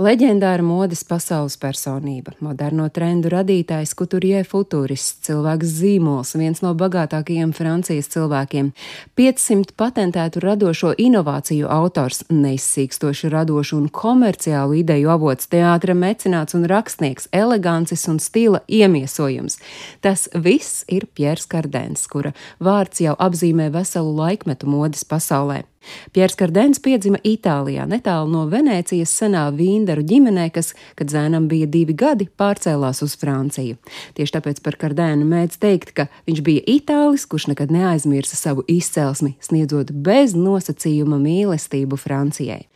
Leģendāra modes pasaules personība, moderno trendu radītājs, kuturjē futūrists, cilvēks zīmols, viens no bagātākajiem Francijas cilvēkiem, 500 patentētu radošo inovāciju autors, neizsīkstoši radošu un komerciālu ideju avots, teātra mecenāts un rakstnieks, elegances un stila iemiesojums. Tas viss ir Piers Kardens, kura vārds jau apzīmē veselu laikmetu modes pasaulē. Piers Kardens piedzima Itālijā, netālu no Venēcijas senā vīndaru ģimenē, kas, kad zēnam bija divi gadi, pārcēlās uz Franciju. Tieši tāpēc par Kardēnu mēdz teikt, ka viņš bija itālis, kurš nekad neaizmirsa savu izcelsmi, sniedzot bez nosacījuma mīlestību Francijai.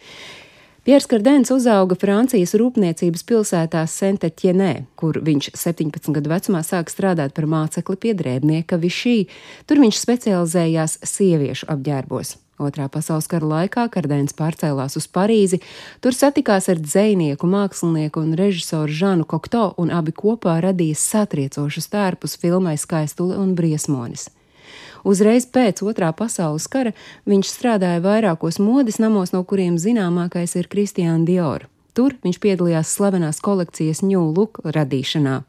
Piers Kardens uzauga Francijas rūpniecības pilsētā Saint-Etienne, kur viņš 17 gadu vecumā sāka strādāt par mācekli pie drēbnieka Višī. Tur viņš specializējās sieviešu apģērbos. Otrā pasaules kara laikā Kardēns pārcēlās uz Parīzi, tur satikās ar dzinieku, mākslinieku un režisoru Žanu Kokto, un abi kopā radīja satriecošus tērpus filmai Skaistule un Briesmonis. Uzreiz pēc otrā pasaules kara viņš strādāja vairākos modes namos, no kuriem zināmākais ir Kristiāna Dior. Tur viņš piedalījās slavenās kolekcijas New Look radīšanā.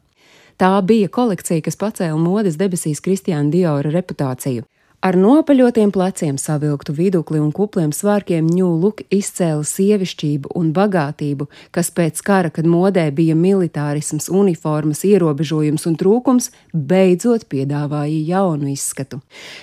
Tā bija kolekcija, kas pacēla modes debesīs Kristiāna Diora reputāciju. Ar nopaļotiem pleciem, savilktu vidukli un kupliem svārkiem ņūluk izcēla sievišķību un bagātību, kas pēc kara, kad modē bija militārisms, uniformas, ierobežojums un trūkums, beidzot piedāvāja jaunu izskatu.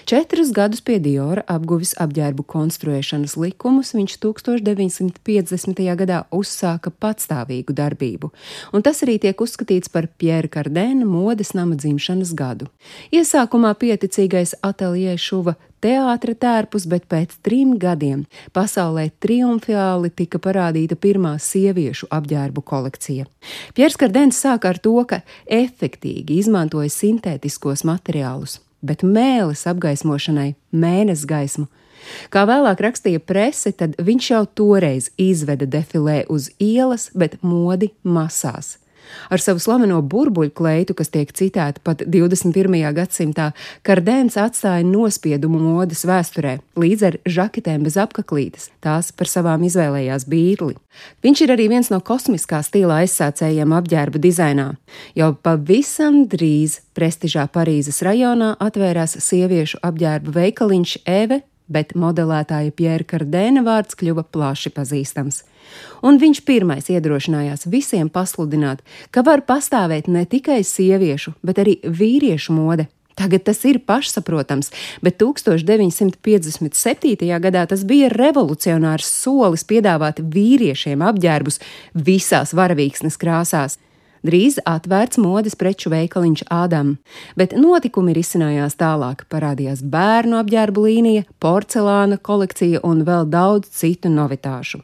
Četrus gadus pie Diora apguvis apģērbu konstruēšanas likumus, viņš 1950. gadā uzsāka patstāvīgu darbību, un tas arī tiek uzskatīts par Pjēra Kardēna modes nama dzimšanas gadu. Iesākumā pieticīgais ateliešu šuva teātra tērpus, bet pēc trim gadiem pasaulē triumfāli tika parādīta pirmā sieviešu apģērbu kolekcija. Piers Kardens sāka ar to, ka efektīgi izmantoja sintētiskos materiālus, bet mēlis apgaismošanai mēnes gaismu. Kā vēlāk rakstīja prese, tad viņš jau toreiz izveda defilē uz ielas, bet modi masās. Ar savu slaveno burbuļu kleitu, kas tiek citēta pat 21. gadsimtā, Kardēns atstāja nospiedumu modes vēsturē, līdz ar žaketēm bez apaklītes. Tās par savām izvēlējās bīrli. Viņš ir arī viens no kosmiskā stila aizsācējiem apģērba dizainā. Jau pavisam drīz prestižā Parīzes rajonā atvērās sieviešu apģērba veikaliņš Eve bet modelētāja Pjēra Kardēna vārds kļuva plaši pazīstams. Un viņš pirmais iedrošinājās visiem pasludināt, ka var pastāvēt ne tikai sieviešu, bet arī vīriešu mode. Tagad tas ir pašsaprotams, bet 1957. gadā tas bija revolucionārs solis piedāvāt vīriešiem apģērbus visās varavīksnes krāsās drīz atvērts modes preču veikaliņš Ādam, bet notikumi risinājās tālāk. Parādījās bērnu apģērbu līnija, porcelāna kolekcija un vēl daudz citu novitāšu.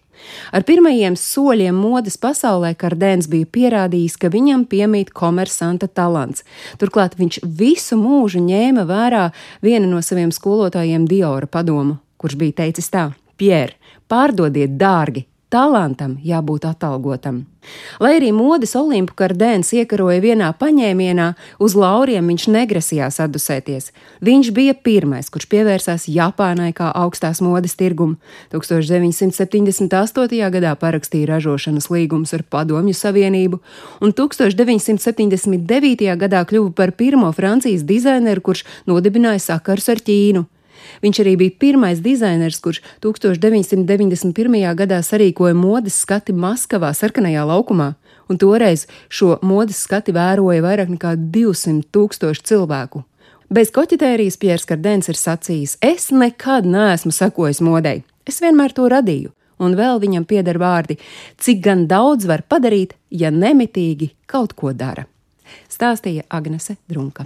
Ar pirmajiem soļiem modes pasaulē Kardēns bija pierādījis, ka viņam piemīt komersanta talants. Turklāt viņš visu mūžu ņēma vērā viena no saviem skolotājiem Diora padomu, kurš bija teicis tā: Pier, pārdodiet dārgi, Talantam jābūt atalgotam. Lai arī modes olimpu kardēns iekaroja vienā paņēmienā, uz lauriem viņš negrasījās atdusēties. Viņš bija pirmais, kurš pievērsās Japānai kā augstās modes tirgumu. 1978. gadā parakstīja ražošanas līgumus ar Padomju Savienību, un 1979. gadā kļuva par pirmo Francijas dizaineru, kurš nodibināja sakars ar Ķīnu. Viņš arī bija pirmais dizainers, kurš 1991. gadā sarīkoja modes skati Maskavā, sarkanajā laukumā, un toreiz šo modes skati vēroja vairāk nekā 200 tūkstoši cilvēku. Bez koķetērijas Piers Kardens ir sacījis: Es nekad neesmu sekojis modei, es vienmēr to radīju, un vēl viņam pieder vārdi, cik gan daudz var padarīt, ja nemitīgi kaut ko dara. Stāstīja Agnese Drunka.